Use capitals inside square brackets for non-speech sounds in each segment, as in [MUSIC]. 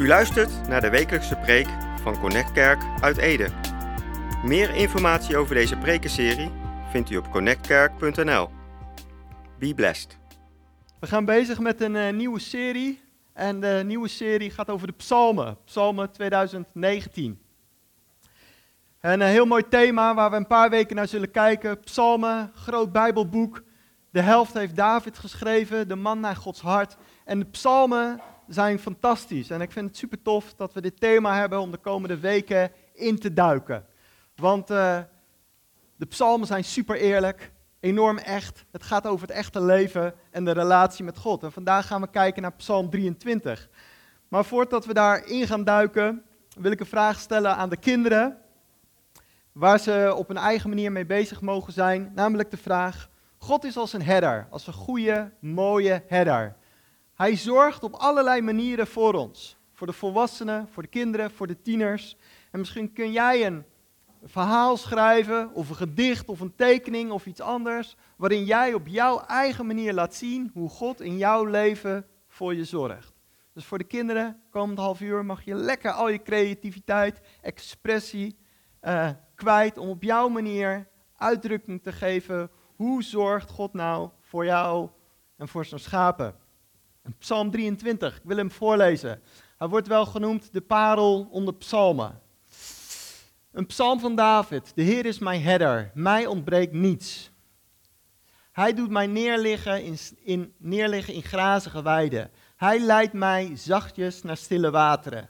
U luistert naar de wekelijkse preek van Connect Kerk uit Ede. Meer informatie over deze prekenserie vindt u op connectkerk.nl. Be blessed. We gaan bezig met een eh, nieuwe serie. En de nieuwe serie gaat over de psalmen. Psalmen 2019. En een heel mooi thema waar we een paar weken naar zullen kijken. Psalmen, groot bijbelboek. De helft heeft David geschreven, de man naar Gods hart. En de psalmen zijn fantastisch. En ik vind het super tof dat we dit thema hebben om de komende weken in te duiken. Want uh, de psalmen zijn super eerlijk, enorm echt. Het gaat over het echte leven en de relatie met God. En vandaag gaan we kijken naar Psalm 23. Maar voordat we daarin gaan duiken, wil ik een vraag stellen aan de kinderen. Waar ze op een eigen manier mee bezig mogen zijn. Namelijk de vraag: God is als een herder, als een goede, mooie herder. Hij zorgt op allerlei manieren voor ons. Voor de volwassenen, voor de kinderen, voor de tieners. En misschien kun jij een verhaal schrijven, of een gedicht, of een tekening, of iets anders. Waarin jij op jouw eigen manier laat zien hoe God in jouw leven voor je zorgt. Dus voor de kinderen, komend half uur, mag je lekker al je creativiteit, expressie uh, kwijt. Om op jouw manier uitdrukking te geven. Hoe zorgt God nou voor jou en voor zijn schapen? Psalm 23, ik wil hem voorlezen. Hij wordt wel genoemd de parel onder psalmen. Een psalm van David. De Heer is mijn herder, mij ontbreekt niets. Hij doet mij neerliggen in, in, neerliggen in grazige weiden. Hij leidt mij zachtjes naar stille wateren.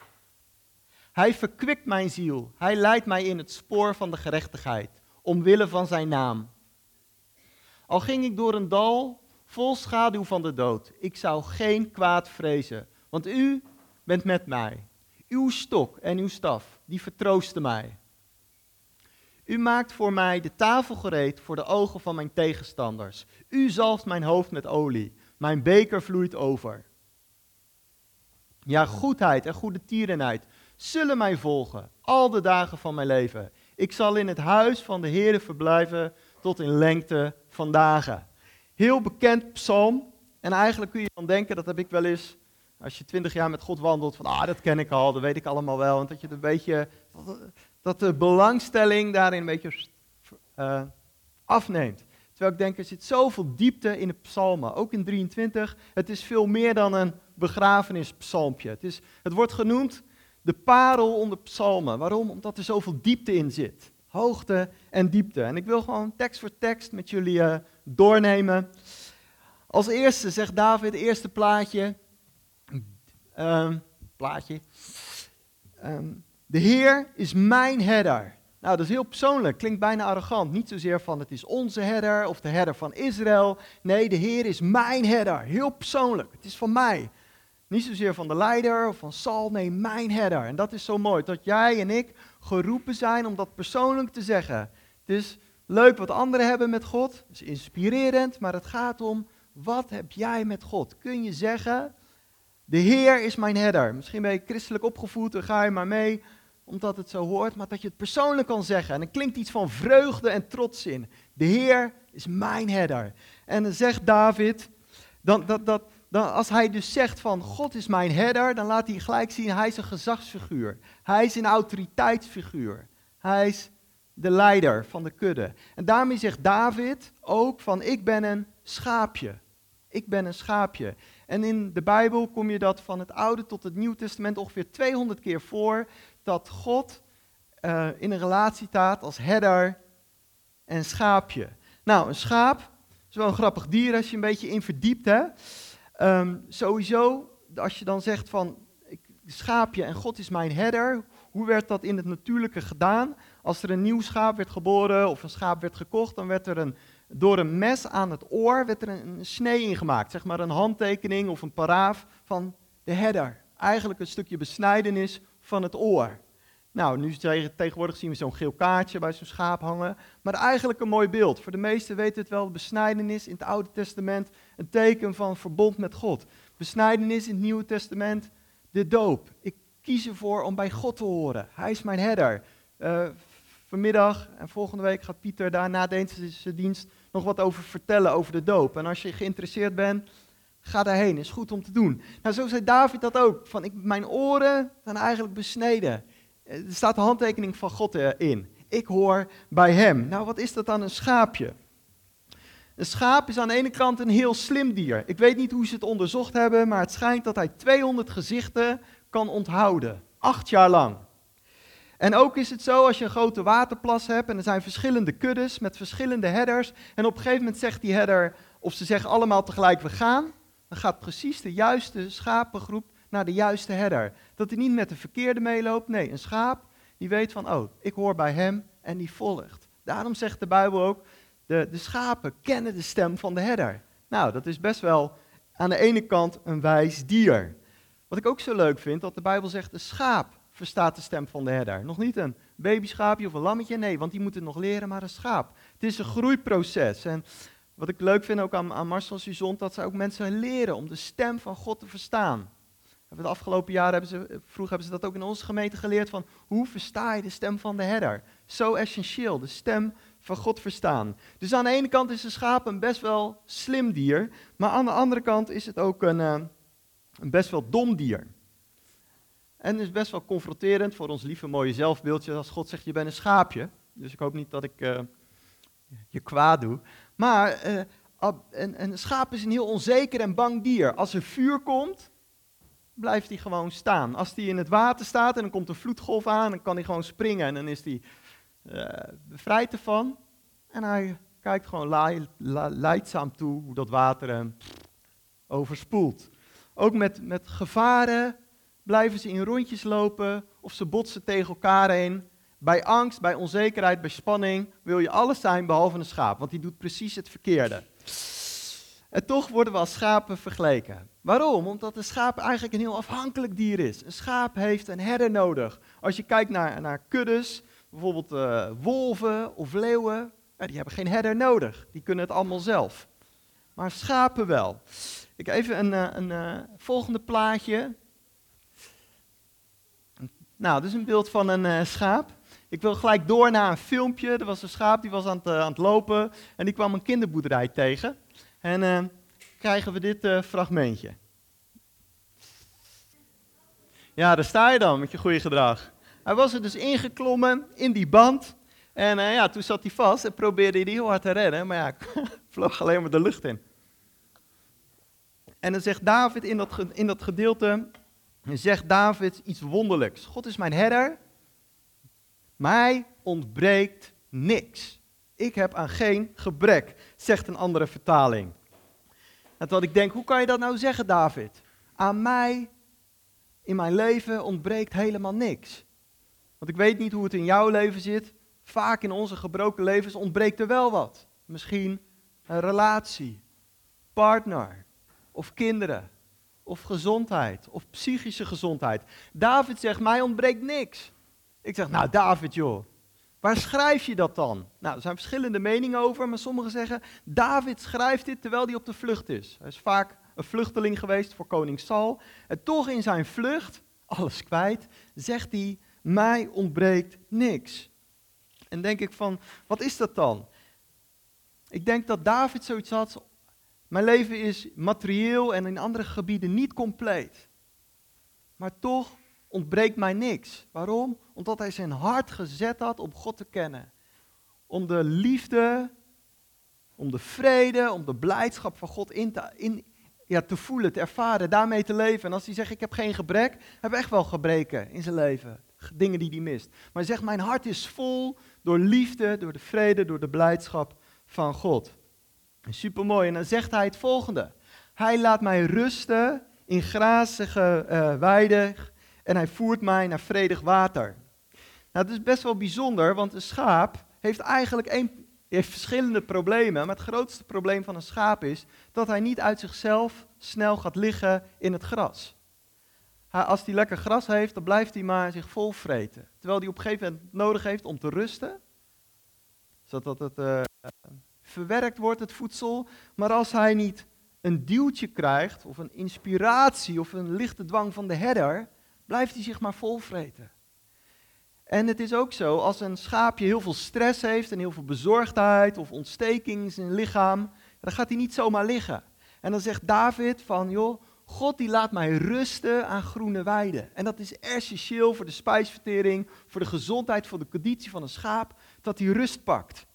Hij verkwikt mijn ziel. Hij leidt mij in het spoor van de gerechtigheid, omwille van zijn naam. Al ging ik door een dal vol schaduw van de dood. Ik zou geen kwaad vrezen, want u bent met mij. Uw stok en uw staf, die vertroosten mij. U maakt voor mij de tafel gereed voor de ogen van mijn tegenstanders. U zalft mijn hoofd met olie. Mijn beker vloeit over. Ja, goedheid en goede tierenheid zullen mij volgen al de dagen van mijn leven. Ik zal in het huis van de Heer verblijven tot in lengte van dagen. Heel bekend psalm. En eigenlijk kun je dan denken, dat heb ik wel eens, als je twintig jaar met God wandelt, van ah, dat ken ik al, dat weet ik allemaal wel. En dat je een beetje, dat de belangstelling daarin een beetje uh, afneemt. Terwijl ik denk, er zit zoveel diepte in de psalmen, ook in 23. Het is veel meer dan een begrafenispsalmpje. Het, is, het wordt genoemd de parel onder psalmen. Waarom? Omdat er zoveel diepte in zit. Hoogte en diepte. En ik wil gewoon tekst voor tekst met jullie uh, doornemen. Als eerste zegt David, eerste plaatje. Um, plaatje. Um, de Heer is mijn herder. Nou, dat is heel persoonlijk, klinkt bijna arrogant. Niet zozeer van het is onze herder of de herder van Israël. Nee, de Heer is mijn herder. Heel persoonlijk. Het is van mij. Niet zozeer van de leider of van Sal, nee, mijn herder. En dat is zo mooi, dat jij en ik geroepen zijn om dat persoonlijk te zeggen. Het is leuk wat anderen hebben met God, is inspirerend, maar het gaat om, wat heb jij met God? Kun je zeggen, de Heer is mijn herder. Misschien ben je christelijk opgevoed en ga je maar mee omdat het zo hoort, maar dat je het persoonlijk kan zeggen. En er klinkt iets van vreugde en trots in. De Heer is mijn herder. En dan zegt David, dan, dat, dat, dan, als hij dus zegt van God is mijn herder, dan laat hij gelijk zien, hij is een gezagsfiguur. Hij is een autoriteitsfiguur. Hij is de leider van de kudde. En daarmee zegt David ook van ik ben een schaapje. Ik ben een schaapje. En in de Bijbel kom je dat van het Oude tot het Nieuw Testament ongeveer 200 keer voor, dat God uh, in een relatie staat als herder en schaapje. Nou, een schaap is wel een grappig dier als je een beetje in verdiept. Hè? Um, sowieso, als je dan zegt van ik, schaapje en God is mijn herder, hoe werd dat in het natuurlijke gedaan? Als er een nieuw schaap werd geboren of een schaap werd gekocht, dan werd er een, door een mes aan het oor werd er een, snee ingemaakt. Zeg maar een handtekening of een paraaf van de herder. Eigenlijk een stukje besnijdenis van het oor. Nou, nu tegenwoordig zien we zo'n geel kaartje bij zo'n schaap hangen. Maar eigenlijk een mooi beeld. Voor de meesten weten het wel, de besnijdenis in het Oude Testament, een teken van verbond met God. Besnijdenis in het Nieuwe Testament, de doop. Ik kies ervoor om bij God te horen. Hij is mijn herder. Uh, vanmiddag en volgende week gaat Pieter daar na deze dienst nog wat over vertellen over de doop. En als je geïnteresseerd bent, Ga daarheen, is goed om te doen. Nou, zo zei David dat ook. Van, ik, mijn oren zijn eigenlijk besneden. Er staat de handtekening van God in. Ik hoor bij hem. Nou, wat is dat dan, een schaapje? Een schaap is aan de ene kant een heel slim dier. Ik weet niet hoe ze het onderzocht hebben, maar het schijnt dat hij 200 gezichten kan onthouden. Acht jaar lang. En ook is het zo als je een grote waterplas hebt en er zijn verschillende kuddes met verschillende headers. En op een gegeven moment zegt die header, of ze zeggen allemaal tegelijk we gaan, dan gaat precies de juiste schapengroep naar de juiste herder. Dat hij niet met de verkeerde meeloopt. Nee, een schaap die weet van, oh, ik hoor bij hem en die volgt. Daarom zegt de Bijbel ook, de, de schapen kennen de stem van de herder. Nou, dat is best wel aan de ene kant een wijs dier. Wat ik ook zo leuk vind, dat de Bijbel zegt, de schaap verstaat de stem van de herder. Nog niet een babyschaapje of een lammetje, nee, want die moet het nog leren, maar een schaap. Het is een groeiproces. En wat ik leuk vind ook aan, aan Marcel Suzon, dat ze ook mensen leren om de stem van God te verstaan. De afgelopen jaren hebben ze, vroeg hebben ze dat ook in onze gemeente geleerd van hoe versta je de stem van de herder? Zo essentieel, de stem van God verstaan. Dus aan de ene kant is een schaap een best wel slim dier, maar aan de andere kant is het ook een, eh, een best wel dom dier. En is best wel confronterend voor ons lieve mooie zelfbeeldje als God zegt je bent een schaapje. Dus ik hoop niet dat ik uh, je kwaad doe. Maar uh, een, schaap is een heel onzeker en bang dier. Als er vuur komt, blijft hij gewoon staan. Als hij in het water staat en dan komt een vloedgolf aan, dan kan hij gewoon springen en dan is hij uh, bevrijd ervan. En hij kijkt gewoon leidzaam toe hoe dat water hem overspoelt. Ook met, met gevaren blijven ze in rondjes lopen of ze botsen tegen elkaar heen. Bij angst, bij onzekerheid, bij spanning wil je alles zijn behalve een schaap, want die doet precies het verkeerde. En toch worden we als schapen vergeleken. Waarom? Omdat een schaap eigenlijk een heel afhankelijk dier is. Een schaap heeft een herder nodig. Als je kijkt naar, naar kuddes, bijvoorbeeld uh, wolven of leeuwen, die hebben geen herder nodig. Die kunnen het allemaal zelf. Maar schapen wel. Ik even een, eh, een, uh, volgende plaatje. Nou, dit is een beeld van een uh, schaap. Ik wil gelijk door naar een filmpje. Er was een schaap die was aan het, aan het lopen en die kwam een kinderboerderij tegen. En uh, krijgen we dit fragmentje. Ja, daar sta je dan met je goede gedrag. Hij was er dus ingeklommen in die band. En ja, toen zat hij vast en probeerde hij heel hard te redden. Maar ja, [LAUGHS] vloog alleen maar de lucht in. En dan zegt David in dat, in dat gedeelte, zegt David iets wonderlijks. God is mijn herder, mij ontbreekt niks. Ik heb aan geen gebrek, zegt een andere vertaling. En wat ik denk, hoe kan je dat nou zeggen, David? Aan mij, in mijn leven, ontbreekt helemaal niks. Want ik weet niet hoe het in jouw leven zit. Vaak in onze gebroken levens ontbreekt er wel wat. Misschien een relatie, partner of kinderen of gezondheid, of psychische gezondheid. David zegt, mij ontbreekt niks. Ik zeg, nou David joh, waar schrijf je dat dan? Nou, er zijn verschillende meningen over, maar sommigen zeggen, David schrijft dit terwijl hij op de vlucht is. Hij is vaak een vluchteling geweest voor koning Saul. En toch in zijn vlucht, alles kwijt, zegt hij, mij ontbreekt niks. En denk ik van, wat is dat dan? Ik denk dat David zoiets had, mijn leven is materieel en in andere gebieden niet compleet. Maar toch ontbreekt mij niks. Waarom? Omdat hij zijn hart gezet had om God te kennen. Om de liefde, om de vrede, om de blijdschap van God in te, in, ja, te voelen, te ervaren, daarmee te leven. En als hij zegt, ik heb geen gebrek, hij echt wel gebreken in zijn leven. Dingen die hij mist. Maar hij zegt, mijn hart is vol door liefde, door de vrede, door de blijdschap van God. Super mooi. En dan zegt hij het volgende: Hij laat mij rusten in grazige uh, weiden en hij voert mij naar vredig water. Nou, dat is best wel bijzonder, want een schaap heeft eigenlijk één, heeft verschillende problemen. Maar het grootste probleem van een schaap is dat hij niet uit zichzelf snel gaat liggen in het gras. Als hij lekker gras heeft, dan blijft hij maar zich volvreten. Terwijl hij op een gegeven moment nodig heeft om te rusten, zodat het uh, verwerkt wordt, het voedsel. Maar als hij niet een duwtje krijgt, of een inspiratie, of een lichte dwang van de herder, blijft hij zich maar volvreten. En het is ook zo, als een schaapje heel veel stress heeft en heel veel bezorgdheid of ontsteking in zijn lichaam, dan gaat hij niet zomaar liggen. En dan zegt David van, joh, God die laat mij rusten aan groene weiden. En dat is essentieel voor de spijsvertering, voor de gezondheid, voor de conditie van een schaap, dat hij rust pakt.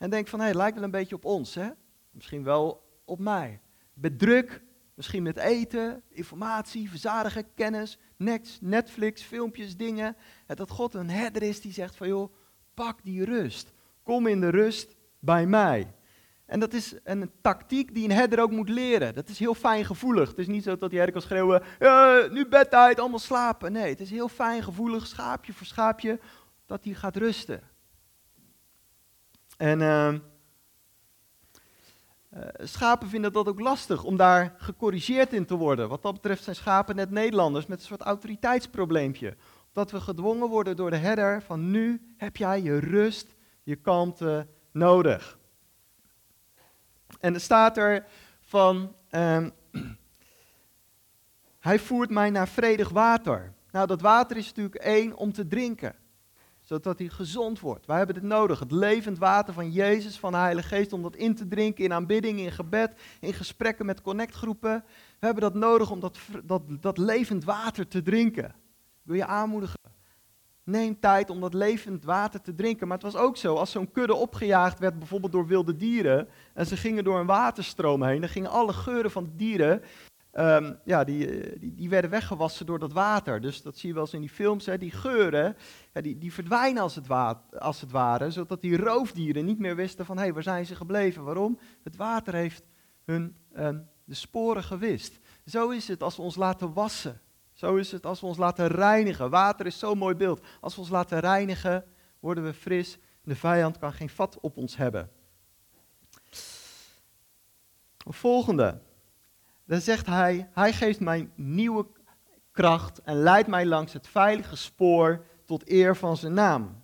En denk van, hé, hey, lijkt wel een beetje op ons, hè? Misschien wel op mij. Met druk, misschien met eten, informatie, verzadigen, kennis, Netflix, filmpjes, dingen. En dat God een herder is die zegt van, joh, pak die rust. Kom in de rust bij mij. En dat is een tactiek die een herder ook moet leren. Dat is heel fijngevoelig. Het is niet zo dat die herder kan schreeuwen, uh, nu bedtijd, allemaal slapen. Nee, het is heel fijngevoelig, schaapje voor schaapje, dat hij gaat rusten. En uh, schapen vinden dat ook lastig om daar gecorrigeerd in te worden. Wat dat betreft zijn schapen net Nederlanders met een soort autoriteitsprobleempje. Dat we gedwongen worden door de herder van nu heb jij je rust, je kalmte nodig. En er staat er van, um, [CLEARS THROAT] hij voert mij naar vredig water. Nou, dat water is natuurlijk één om te drinken, zodat hij gezond wordt. Wij hebben het nodig, het levend water van Jezus, van de Heilige Geest, om dat in te drinken in aanbidding, in gebed, in gesprekken met connectgroepen. We hebben dat nodig om dat, dat, dat levend water te drinken. Ik wil je aanmoedigen. Neem tijd om dat levend water te drinken. Maar het was ook zo, als zo'n kudde opgejaagd werd, bijvoorbeeld door wilde dieren, en ze gingen door een waterstroom heen, dan gingen alle geuren van dieren, um, ja, die, die, die, werden weggewassen door dat water. Dus dat zie je wel eens in die films, hè, die geuren, ja, die, die verdwijnen als het, als het ware, zodat die roofdieren niet meer wisten van, hé, hey, waar zijn ze gebleven? Waarom? Het water heeft hun um, de sporen gewist. Zo is het als we ons laten wassen. Zo is het als we ons laten reinigen. Water is zo'n mooi beeld. Als we ons laten reinigen, worden we fris. De vijand kan geen vat op ons hebben. Volgende. Dan zegt hij, hij geeft mij nieuwe kracht en leidt mij langs het veilige spoor tot eer van zijn naam.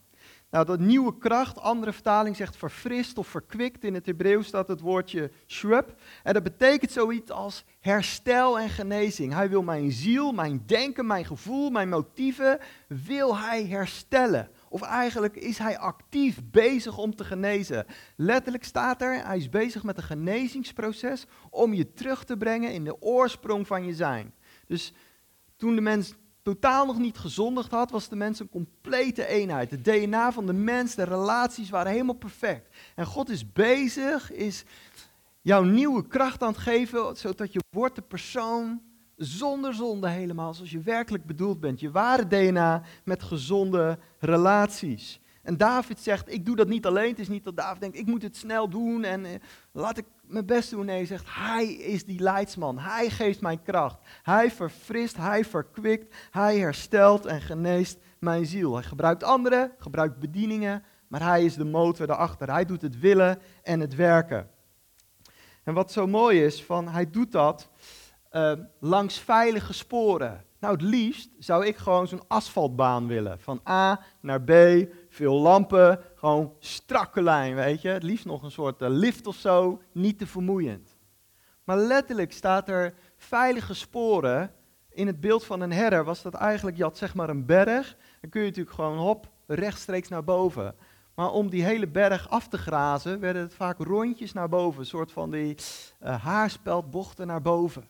Nou, dat nieuwe kracht, andere vertaling zegt verfrist of verkwikt. In het Hebreeuws staat het woordje shrub. En dat betekent zoiets als herstel en genezing. Hij wil mijn ziel, mijn denken, mijn gevoel, mijn motieven, wil hij herstellen. Of eigenlijk is hij actief bezig om te genezen. Letterlijk staat er, hij is bezig met een genezingsproces om je terug te brengen in de oorsprong van je zijn. Dus toen de mens totaal nog niet gezondigd had, was de mens een complete eenheid. Het DNA van de mens, de relaties waren helemaal perfect. En God is bezig, is jouw nieuwe kracht aan het geven, zodat je wordt de persoon zonder zonde helemaal, zoals je werkelijk bedoeld bent. Je ware DNA met gezonde relaties. En David zegt, ik doe dat niet alleen. Het is niet dat David denkt, ik moet het snel doen en eh, laat ik mijn best doen. Nee, hij zegt, hij is die leidsman. Hij geeft mij kracht. Hij verfrist, hij verkwikt, hij herstelt en geneest mijn ziel. Hij gebruikt anderen, gebruikt bedieningen, maar hij is de motor daarachter. Hij doet het willen en het werken. En wat zo mooi is, van, hij doet dat uh, langs veilige sporen. Nou, het liefst zou ik gewoon zo'n asfaltbaan willen. Van A naar B, veel lampen, gewoon strakke lijn, weet je. Het liefst nog een soort uh, lift of zo, niet te vermoeiend. Maar letterlijk staat er veilige sporen. In het beeld van een herder was dat eigenlijk, je had zeg maar een berg. Dan kun je natuurlijk gewoon hop, rechtstreeks naar boven. Maar om die hele berg af te grazen, werden het vaak rondjes naar boven. Een soort van die uh, haarspeldbochten naar boven.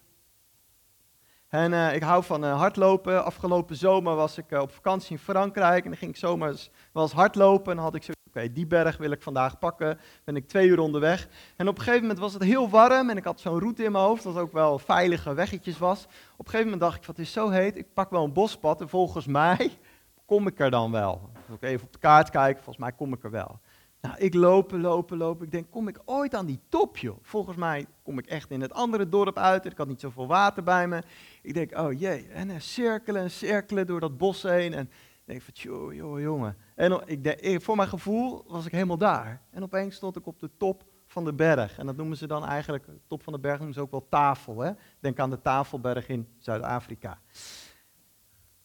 En uh, ik hou van uh, hardlopen. Afgelopen zomer was ik uh, op vakantie in Frankrijk en dan ging ik zomers wel eens hardlopen. En dan had ik zo, oké, die berg wil ik vandaag pakken. Ben ik twee uur onderweg. En op een gegeven moment was het heel warm en ik had zo'n route in mijn hoofd, dat ook wel veilige weggetjes was. Op een gegeven moment dacht ik, wat is zo heet, ik pak wel een bospad en volgens mij kom ik er dan wel. Even op de kaart kijken, volgens mij kom ik er wel. Nou, ik lopen, lopen, lopen. Ik denk, kom ik ooit aan die top, joh? Volgens mij kom ik echt in het andere dorp uit. Ik had niet zoveel water bij me. Ik denk, oh jee. En cirkelen en cirkelen door dat bos heen. En ik denk van, joh, joh, jongen. En ik voor mijn gevoel was ik helemaal daar. En opeens stond ik op de top van de berg. En dat noemen ze dan eigenlijk, top van de berg noemen ze ook wel tafel. Hè? Denk aan de Tafelberg in Zuid-Afrika.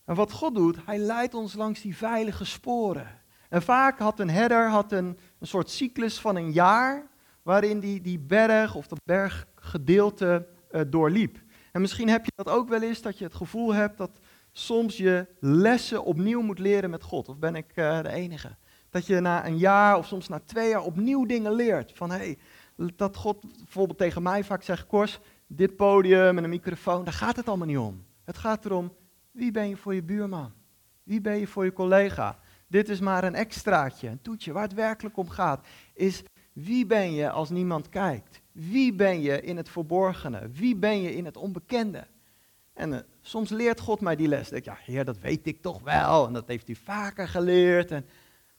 En wat God doet, hij leidt ons langs die veilige sporen. En vaak had een herder had een, een soort cyclus van een jaar waarin die, die berg of dat berggedeelte uh, doorliep. En misschien heb je dat ook wel eens, dat je het gevoel hebt dat soms je lessen opnieuw moet leren met God. Of ben ik uh, de enige? Dat je na een jaar of soms na twee jaar opnieuw dingen leert. Van hé, hey, dat God bijvoorbeeld tegen mij vaak zegt, Kors, dit podium en een microfoon, daar gaat het allemaal niet om. Het gaat erom, wie ben je voor je buurman? Wie ben je voor je collega? Dit is maar een extraatje, een toetje. Waar het werkelijk om gaat, is wie ben je als niemand kijkt? Wie ben je in het verborgene? Wie ben je in het onbekende? En uh, soms leert God mij die les. Denk, ja, heer, dat weet ik toch wel. En dat heeft u vaker geleerd. En,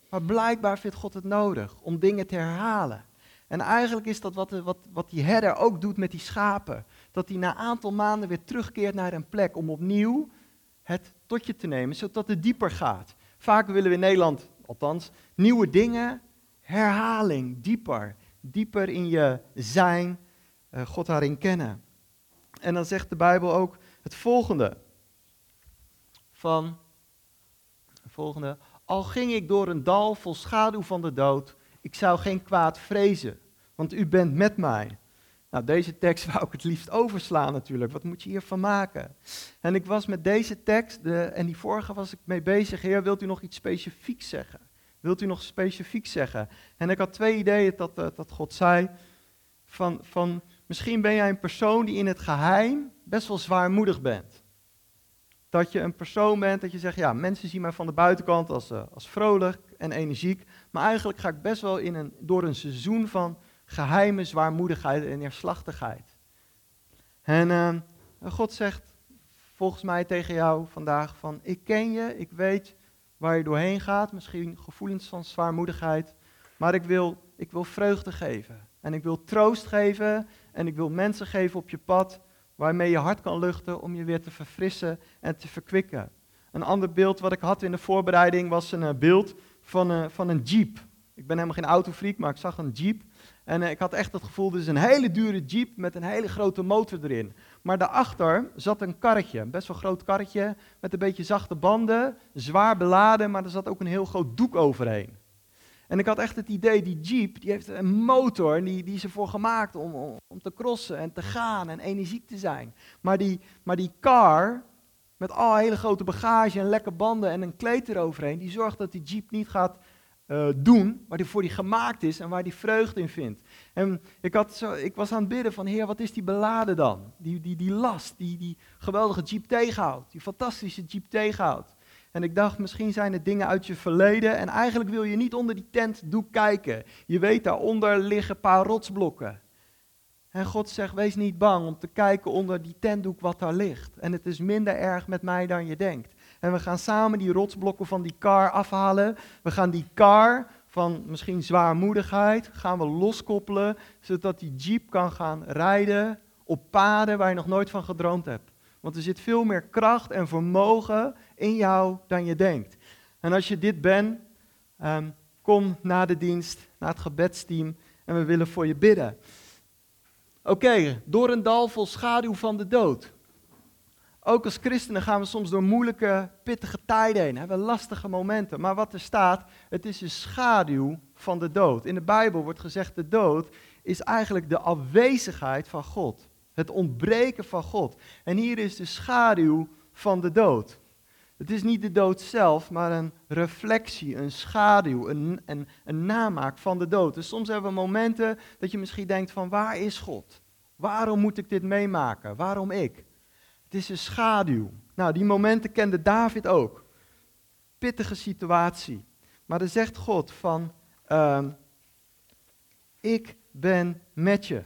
maar blijkbaar vindt God het nodig om dingen te herhalen. En eigenlijk is dat wat, wat, wat die herder ook doet met die schapen. Dat hij na een aantal maanden weer terugkeert naar een plek om opnieuw het tot je te nemen, zodat het dieper gaat. Vaak willen we in Nederland, althans, nieuwe dingen, herhaling, dieper. Dieper in je zijn, uh, God daarin kennen. En dan zegt de Bijbel ook het volgende. Van, het volgende. Al ging ik door een dal vol schaduw van de dood, ik zou geen kwaad vrezen, want u bent met mij. Nou, deze tekst [LAUGHS] wou ik het liefst overslaan natuurlijk. Wat moet je hiervan maken? En ik was met deze tekst, de, en die vorige was ik mee bezig. Heer, wilt u nog iets specifieks zeggen? Wilt u nog specifiek zeggen? En ik had twee ideeën dat, eh, dat God zei. Van, van, misschien ben jij een persoon die in het geheim best wel zwaarmoedig bent. Dat je een persoon bent dat je zegt, ja, mensen zien mij van de buitenkant als, uh, als vrolijk en energiek. Maar eigenlijk ga ik best wel in een, door een seizoen van geheime zwaarmoedigheid en neerslachtigheid. En uh, God zegt volgens mij tegen jou vandaag van, ik ken je, ik weet waar je doorheen gaat, misschien gevoelens van zwaarmoedigheid, maar ik wil, ik wil vreugde geven. En ik wil troost geven en ik wil mensen geven op je pad waarmee je hart kan luchten om je weer te verfrissen en te verkwikken. Een ander beeld wat ik had in de voorbereiding was een uh, beeld van, uh, van een jeep. Ik ben helemaal geen autofreak, maar ik zag een jeep. En uh, ik had echt het gevoel, dit is een hele dure jeep met een hele grote motor erin. Maar daarachter zat een karretje, een best wel groot karretje, met een beetje zachte banden, zwaar beladen, maar er zat ook een heel groot doek overheen. En ik had echt het idee, die Jeep, die heeft een motor, die, die is ervoor gemaakt om, om, om te crossen en te gaan en energiek te zijn. Maar die, maar die car, met al hele grote bagage en lekke banden en een kleed eroverheen, die zorgt dat die Jeep niet gaat doen waar die voor die gemaakt is en waar die vreugde in vindt. En ik, had zo, ik was aan het bidden van, Heer, wat is die beladen dan? Die, die, die last, die die geweldige Jeep tegenhoudt, die fantastische Jeep tegenhoudt. En ik dacht, misschien zijn het dingen uit je verleden en eigenlijk wil je niet onder die tentdoek kijken. Je weet, daaronder liggen een paar rotsblokken. En God zegt, wees niet bang om te kijken onder die tentdoek wat daar ligt. En het is minder erg met mij dan je denkt. En we gaan samen die rotsblokken van die kar afhalen. We gaan die kar van misschien zwaarmoedigheid gaan we loskoppelen, zodat die jeep kan gaan rijden op paden waar je nog nooit van gedroomd hebt. Want er zit veel meer kracht en vermogen in jou dan je denkt. En als je dit bent, um, kom na de dienst, naar het gebedsteam en we willen voor je bidden. Oké, door een dal vol schaduw van de dood. Ook als christenen gaan we soms door moeilijke, pittige tijden heen. Hebben lastige momenten. Maar wat er staat, het is een schaduw van de dood. In de Bijbel wordt gezegd, de dood is eigenlijk de afwezigheid van God. Het ontbreken van God. En hier is de schaduw van de dood. Het is niet de dood zelf, maar een reflectie, een schaduw, een, een, een namaak van de dood. Dus soms hebben we momenten dat je misschien denkt van waar is God? Waarom moet ik dit meemaken? Waarom ik? Het is een schaduw. Nou, die momenten kende David ook. Pittige situatie. Maar dan zegt God van, uh, ik ben met je.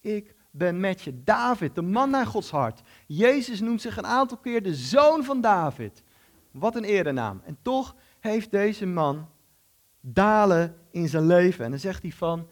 Ik ben met je. David, de man naar Gods hart. Jezus noemt zich een aantal keer de zoon van David. Wat een erenaam. En toch heeft deze man dalen in zijn leven. En dan zegt hij van,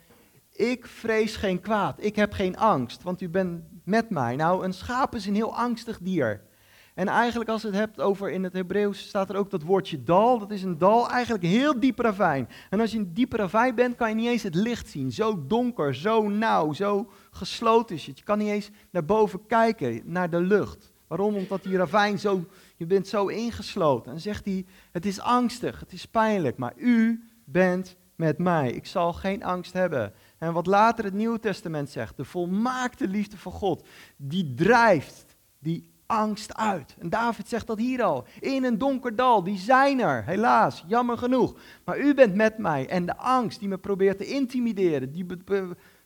ik vrees geen kwaad, ik heb geen angst, want u bent met mij. Nou, een schaap is een heel angstig dier. En eigenlijk als het hebt over, in het Hebreeuws staat er ook dat woordje dal. Dat is een dal, eigenlijk heel diep ravijn. En als je in een diepe ravijn bent, kan je niet eens het licht zien. Zo donker, zo nauw, zo gesloten is het. Je kan niet eens naar boven kijken, naar de lucht. Waarom? Omdat die ravijn zo, je bent zo ingesloten. En zegt hij, het is angstig, het is pijnlijk, maar u bent met mij. Ik zal geen angst hebben. En wat later het Nieuwe Testament zegt, de volmaakte liefde van God, die drijft die angst uit. En David zegt dat hier al. In een donker dal, die zijn er, helaas, jammer genoeg. Maar u bent met mij en de angst die me probeert te intimideren, die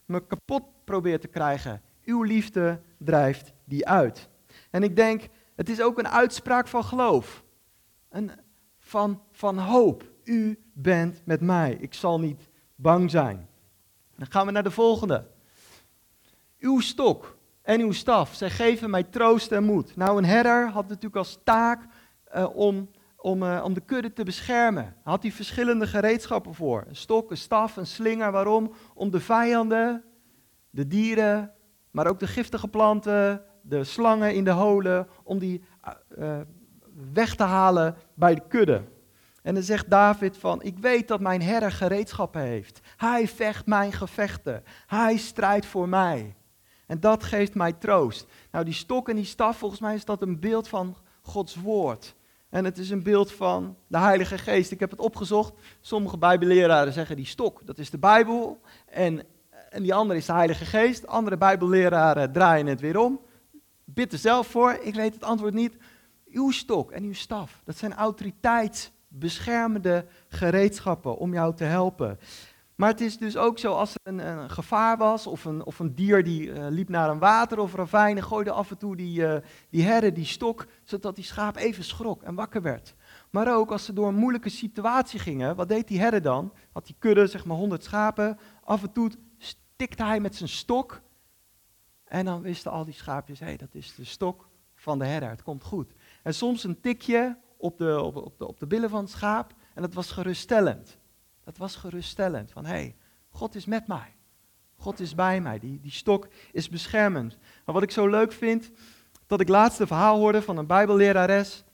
me kapot probeert te krijgen, Uw liefde drijft die uit. En ik denk, het is ook een uitspraak van geloof. Een, van, van hoop. U bent met mij. Ik zal niet bang zijn. Dan gaan we naar de volgende. Uw stok en uw staf, zij geven mij troost en moed. Nou, een herder had natuurlijk als taak uh, om, om, uh, om de kudde te beschermen. Had hij verschillende gereedschappen voor. Een stok, een staf, een slinger. Waarom? Om de vijanden, de dieren, maar ook de giftige planten, de slangen in de holen, om die uh, weg te halen bij de kudde. En dan zegt David van, ik weet dat mijn herder gereedschappen heeft. Hij vecht mijn gevechten. Hij strijdt voor mij. En dat geeft mij troost. Nou, die stok en die staf, volgens mij is dat een beeld van Gods woord. En het is een beeld van de Heilige Geest. Ik heb het opgezocht. Sommige Bijbelleraren zeggen die stok, dat is de Bijbel. En, en die andere is de Heilige Geest. Andere Bijbelleraren draaien het weer om. Bid er zelf voor, ik weet het antwoord niet. Uw stok en uw staf, dat zijn autoriteitsbeschermende gereedschappen om jou te helpen. Maar het is dus ook zo, als er een, een gevaar was, of een, of een dier die uh, liep naar een water of ravijn, en gooide af en toe die, uh, die herder die stok, zodat die schaap even schrok en wakker werd. Maar ook als ze door een moeilijke situatie gingen, wat deed die herder dan? Had die kudde, zeg maar 100 schapen, af en toe stikte hij met zijn stok. En dan wisten al die schaapjes, hé, hey, dat is de stok van de herder, het komt goed. En soms een tikje op de, op, de, op de billen van het schaap, en dat was geruststellend. Dat was geruststellend. Van hé, hey, God is met mij. God is bij mij. Die, die stok is beschermend. Maar wat ik zo leuk vind, dat ik laatst een verhaal hoorde van een Bijbellerares.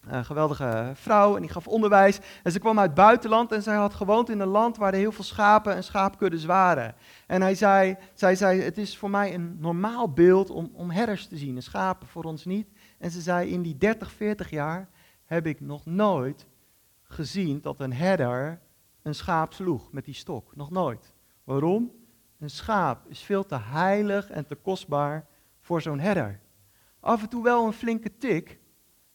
Een geweldige vrouw en die gaf onderwijs. En ze kwam uit het buitenland en zij had gewoond in een land waar er heel veel schapen en schaapkuddes waren. En hij zei, zij zei, het is voor mij een normaal beeld om, om herders te zien, en schapen voor ons niet. En ze zei, in die 30, 40 jaar heb ik nog nooit gezien dat een herder een schaap sloeg met die stok. Nog nooit. Waarom? Een schaap is veel te heilig en te kostbaar voor zo'n herder. Af en toe wel een flinke tik.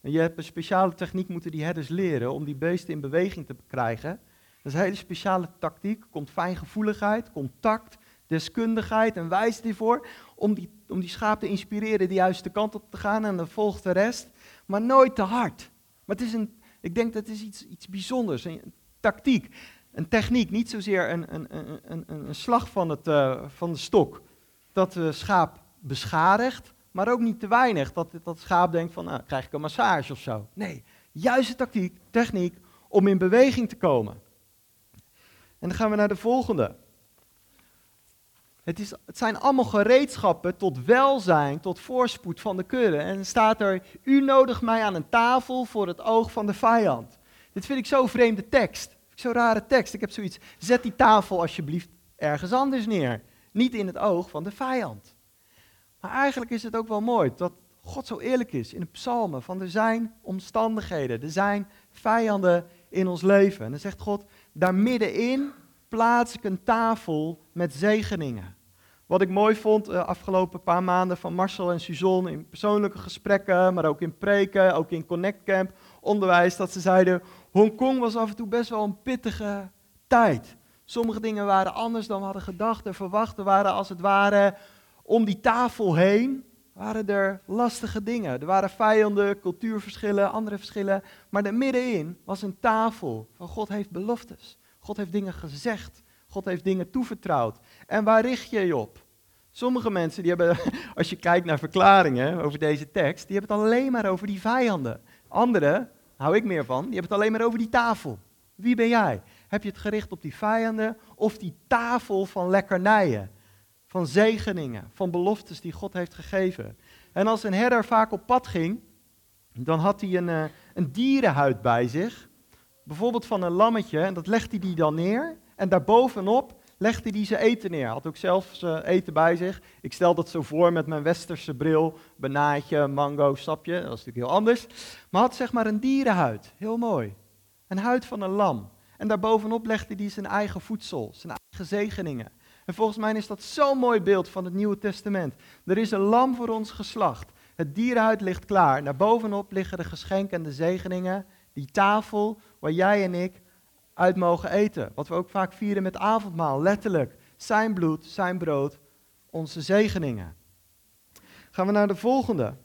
En je hebt een speciale techniek moeten die herders leren om die beesten in beweging te krijgen. Dat is een hele speciale tactiek. Komt fijngevoeligheid, contact, deskundigheid en wijsheid ervoor. Om die, om die schaap te inspireren de juiste kant op te gaan en dan volgt de rest. Maar nooit te hard. Maar het is een, ik denk dat het is iets, iets bijzonders, een tactiek een techniek, niet zozeer een, een, een, een slag van, het, uh, van de stok dat de schaap beschadigt, maar ook niet te weinig dat dat schaap denkt van, nou, krijg ik een massage of zo. Nee, juiste tactiek, techniek om in beweging te komen. En dan gaan we naar de volgende. Het, is, het zijn allemaal gereedschappen tot welzijn, tot voorspoed van de kudde. En dan staat er, u nodigt mij aan een tafel voor het oog van de vijand. Dit vind ik zo'n vreemde tekst. Zo'n rare tekst. Ik heb zoiets. Zet die tafel alsjeblieft ergens anders neer. Niet in het oog van de vijand. Maar eigenlijk is het ook wel mooi dat God zo eerlijk is in de psalmen. Van er zijn omstandigheden, er zijn vijanden in ons leven. En dan zegt God, daar middenin plaats ik een tafel met zegeningen. Wat ik mooi vond de uh, afgelopen paar maanden van Marcel en Suzanne in persoonlijke gesprekken, maar ook in preken, ook in Connect Camp, onderwijs, dat ze zeiden, Hongkong was af en toe best wel een pittige tijd. Sommige dingen waren anders dan we hadden gedacht en verwacht. Er waren als het ware om die tafel heen, waren er lastige dingen. Er waren vijanden, cultuurverschillen, andere verschillen. Maar er middenin was een tafel van God heeft beloftes. God heeft dingen gezegd. God heeft dingen toevertrouwd. En waar richt je je op? Sommige mensen, die hebben, [LAUGHS] als je kijkt naar verklaringen over deze tekst, die hebben het alleen maar over die vijanden. Anderen, hou ik meer van, die hebben het alleen maar over die tafel. Wie ben jij? Heb je het gericht op die vijanden of die tafel van lekkernijen, van zegeningen, van beloftes die God heeft gegeven? En als een herder vaak op pad ging, dan had hij een, uh, een dierenhuid bij zich, bijvoorbeeld van een lammetje, en dat legde hij dan neer. En daarbovenop legde hij zijn eten neer. Had ook zelf eten bij zich. Ik stel dat zo voor met mijn westerse bril. Banaatje, mango, sapje. Dat is natuurlijk heel anders. Maar had zeg maar een dierenhuid. Heel mooi. Een huid van een lam. En daarbovenop legde hij zijn eigen voedsel, zijn eigen zegeningen. En volgens mij is dat zo'n mooi beeld van het Nieuwe Testament. Er is een lam voor ons geslacht. Het dierenhuid ligt klaar. Daarbovenop liggen de geschenken en de zegeningen. Die tafel waar jij en ik uit mogen eten. Wat we ook vaak vieren met avondmaal, letterlijk. Zijn bloed, zijn brood, onze zegeningen. Gaan we naar de volgende.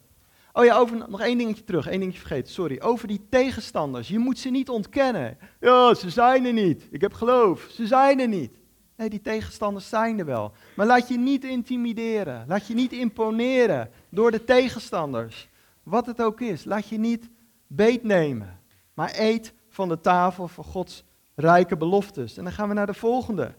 Oh ja, over, nog één dingetje terug, één dingetje vergeten, sorry. Over die tegenstanders. Je moet ze niet ontkennen. Ja, ze zijn er niet. Ik heb geloof. Ze zijn er niet. Nee, die tegenstanders zijn er wel. Maar laat je niet intimideren. Laat je niet imponeren door de tegenstanders. Wat het ook is. Laat je niet beetnemen. Maar eet van de tafel van Gods rijke beloftes. En dan gaan we naar de volgende.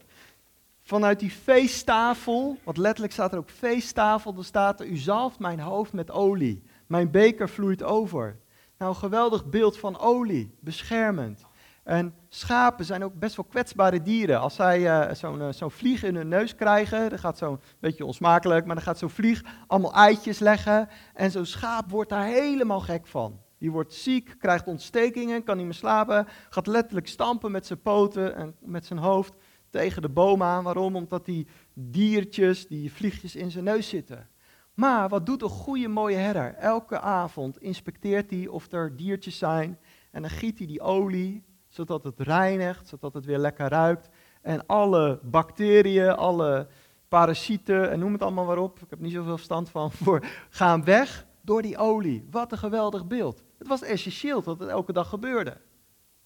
Vanuit die feesttafel, wat letterlijk staat er ook feesttafel, dan staat er, u zalft mijn hoofd met olie. Mijn beker vloeit over. Nou, een geweldig beeld van olie, beschermend. En schapen zijn ook best wel kwetsbare dieren. Als zij uh, zo'n uh, zo vlieg in hun neus krijgen, dan gaat zo'n beetje onsmakelijk, maar dan gaat zo'n vlieg allemaal eitjes leggen. En zo'n schaap wordt daar helemaal gek van. Die wordt ziek, krijgt ontstekingen, kan niet meer slapen, gaat letterlijk stampen met zijn poten en met zijn hoofd tegen de boom aan. Waarom? Omdat die diertjes, die vliegjes in zijn neus zitten. Maar wat doet een goede mooie herder? Elke avond inspecteert hij of er diertjes zijn en dan giet hij die olie, zodat het reinigt, zodat het weer lekker ruikt. En alle bacteriën, alle parasieten en noem het allemaal maar op, ik heb niet zoveel verstand van, [LAUGHS] voor, gaan weg door die olie. Wat een geweldig beeld. Het was essentieel dat het elke dag gebeurde.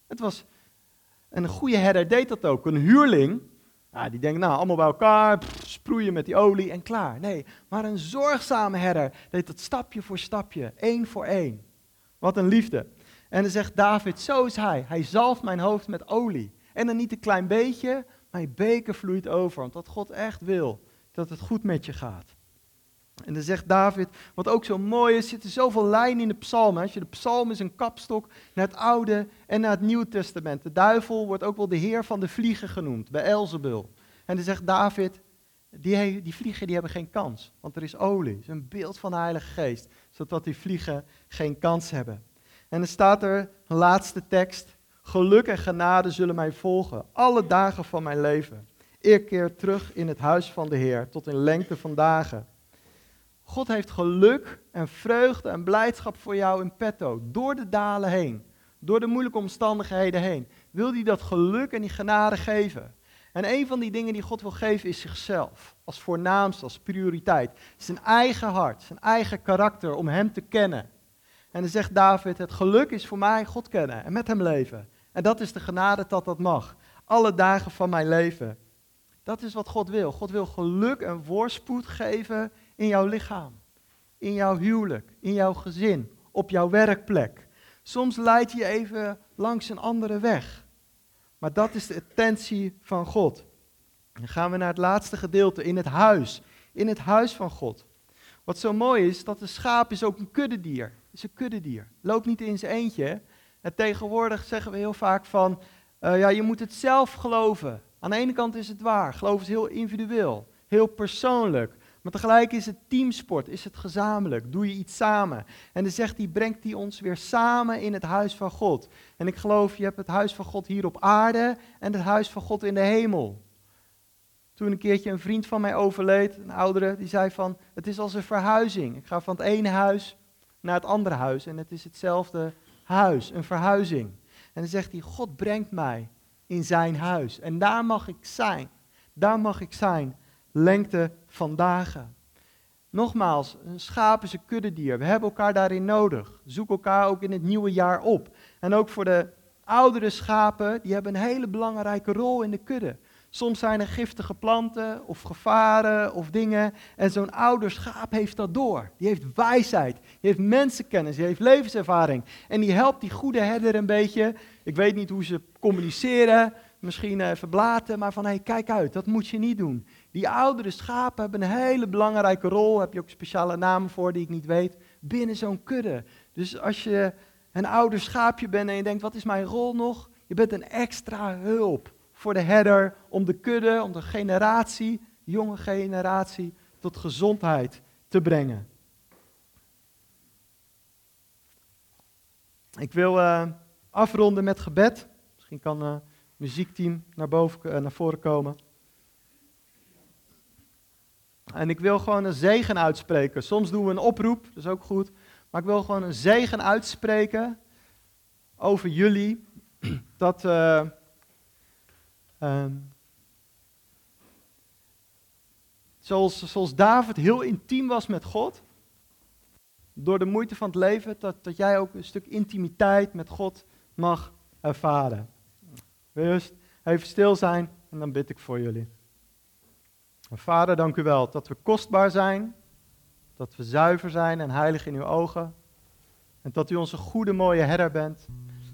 Het was, een goede herder deed dat ook. Een huurling, die denkt, nou, allemaal bij elkaar, sproeien met die olie en klaar. Nee, maar een zorgzame herder deed dat stapje voor stapje, één voor één. Wat een liefde. En dan zegt David, zo is hij. Hij zalft mijn hoofd met olie. En dan niet een klein beetje, mijn beker vloeit over. Wat God echt wil, dat het goed met je gaat. En dan zegt David, wat ook zo mooi is, zitten zoveel lijnen in de psalmen. Als je de psalm is een kapstok naar het Oude en naar het Nieuwe Testament. De duivel wordt ook wel de heer van de vliegen genoemd, bij Elzebul. En dan zegt David, die, die vliegen die hebben geen kans, want er is olie. Een beeld van de Heilige Geest, zodat die vliegen geen kans hebben. En dan staat er een laatste tekst, geluk en genade zullen mij volgen, alle dagen van mijn leven. Ik keer terug in het huis van de Heer, tot in lengte van dagen. God heeft geluk en vreugde en blijdschap voor jou in petto. Door de dalen heen. Door de moeilijke omstandigheden heen. Wil hij dat geluk en die genade geven. En een van die dingen die God wil geven is zichzelf. Als voornaamste, als prioriteit. Zijn eigen hart, zijn eigen karakter om hem te kennen. En dan zegt David, het geluk is voor mij God kennen en met hem leven. En dat is de genade dat dat mag. Alle dagen van mijn leven. Dat is wat God wil. God wil geluk en voorspoed geven in jouw lichaam, in jouw huwelijk, in jouw gezin, op jouw werkplek. Soms leidt je even langs een andere weg. Maar dat is de intentie van God. Dan gaan we naar het laatste gedeelte, in het huis. In het huis van God. Wat zo mooi is, dat de schaap is ook een kuddedier. is een kuddedier. Loopt niet in zijn eentje. En tegenwoordig zeggen we heel vaak van, uh, ja, je moet het zelf geloven. Aan de ene kant is het waar. Geloof is heel individueel, heel persoonlijk. Maar tegelijk is het teamsport, is het gezamenlijk, doe je iets samen. En dan zegt hij, brengt hij ons weer samen in het huis van God. En ik geloof, je hebt het huis van God hier op aarde en het huis van God in de hemel. Toen een keertje een vriend van mij overleed, een oudere, die zei van, het is als een verhuizing. Ik ga van het ene huis naar het andere huis en het is hetzelfde huis, een verhuizing. En dan zegt hij, God brengt mij in zijn huis en daar mag ik zijn. Daar mag ik zijn lengte van dagen. Nogmaals, een schaap is een kuddedier. We hebben elkaar daarin nodig. Zoek elkaar ook in het nieuwe jaar op. En ook voor de oudere schapen, die hebben een hele belangrijke rol in de kudde. Soms zijn er giftige planten of gevaren of dingen. En zo'n ouder schaap heeft dat door. Die heeft wijsheid, die heeft mensenkennis, die heeft levenservaring. En die helpt die goede herder een beetje. Ik weet niet hoe ze communiceren, misschien even blaten, maar van hé, hey, kijk uit, dat moet je niet doen. Die oudere schapen hebben een hele belangrijke rol. Heb je ook speciale namen voor die ik niet weet. Binnen zo'n kudde. Dus als je een ouder schaapje bent en je denkt: wat is mijn rol nog? Je bent een extra hulp voor de herder om de kudde, om de generatie, jonge generatie, tot gezondheid te brengen. Ik wil uh, afronden met gebed. Misschien kan het uh, muziekteam naar, boven, uh, naar voren komen. En ik wil gewoon een zegen uitspreken. Soms doen we een oproep, dat is ook goed. Maar ik wil gewoon een zegen uitspreken over jullie. [CLEARS THROAT] Dat, uh, zoals, zoals David heel intiem was met God, door de moeite van het leven, dat, dat jij ook een stuk intimiteit met God mag ervaren. Eerst even stil zijn en dan bid ik voor jullie. Vader, dank u wel dat we kostbaar zijn, dat we zuiver zijn en heilig in uw ogen. En dat u onze goede, mooie herder bent.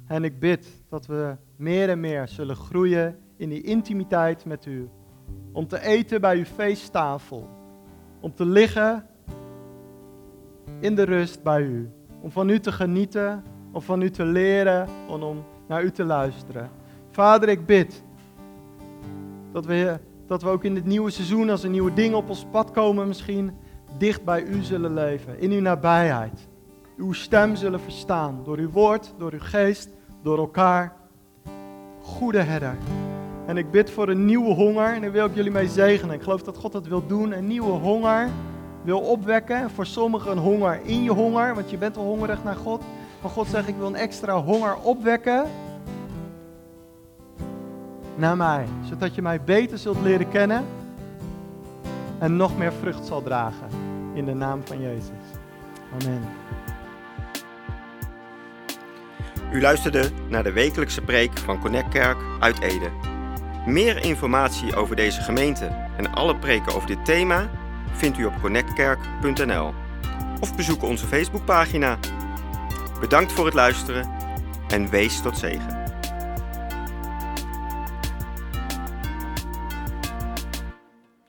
En ik bid dat we meer en meer zullen groeien in die intimiteit met u. Om te eten bij uw feesttafel. Om te liggen in de rust bij u. Om van u te genieten, om van u te leren en om naar u te luisteren. Vader, ik bid dat we, dat we ook in dit nieuwe seizoen, als er nieuwe dingen op ons pad komen misschien, dicht bij u zullen leven, in uw nabijheid. Uw stem zullen verstaan door uw woord, door uw geest, door elkaar. Goede herder. En ik bid voor een nieuwe honger en daar wil ik jullie mee zegenen. Ik geloof dat God dat wil doen, een nieuwe honger wil opwekken. Voor sommigen een honger in je honger, want je bent al hongerig naar God. Maar God zegt, ik wil een extra honger opwekken naar mij, zodat je mij beter zult leren kennen en nog meer vrucht zal dragen. In de naam van Jezus. Amen. U luisterde naar de wekelijkse preek van Connect Kerk uit Ede. Meer informatie over deze gemeente en alle preken over dit thema vindt u op connectkerk.nl of bezoek onze Facebookpagina. Bedankt voor het luisteren en wees tot zegen.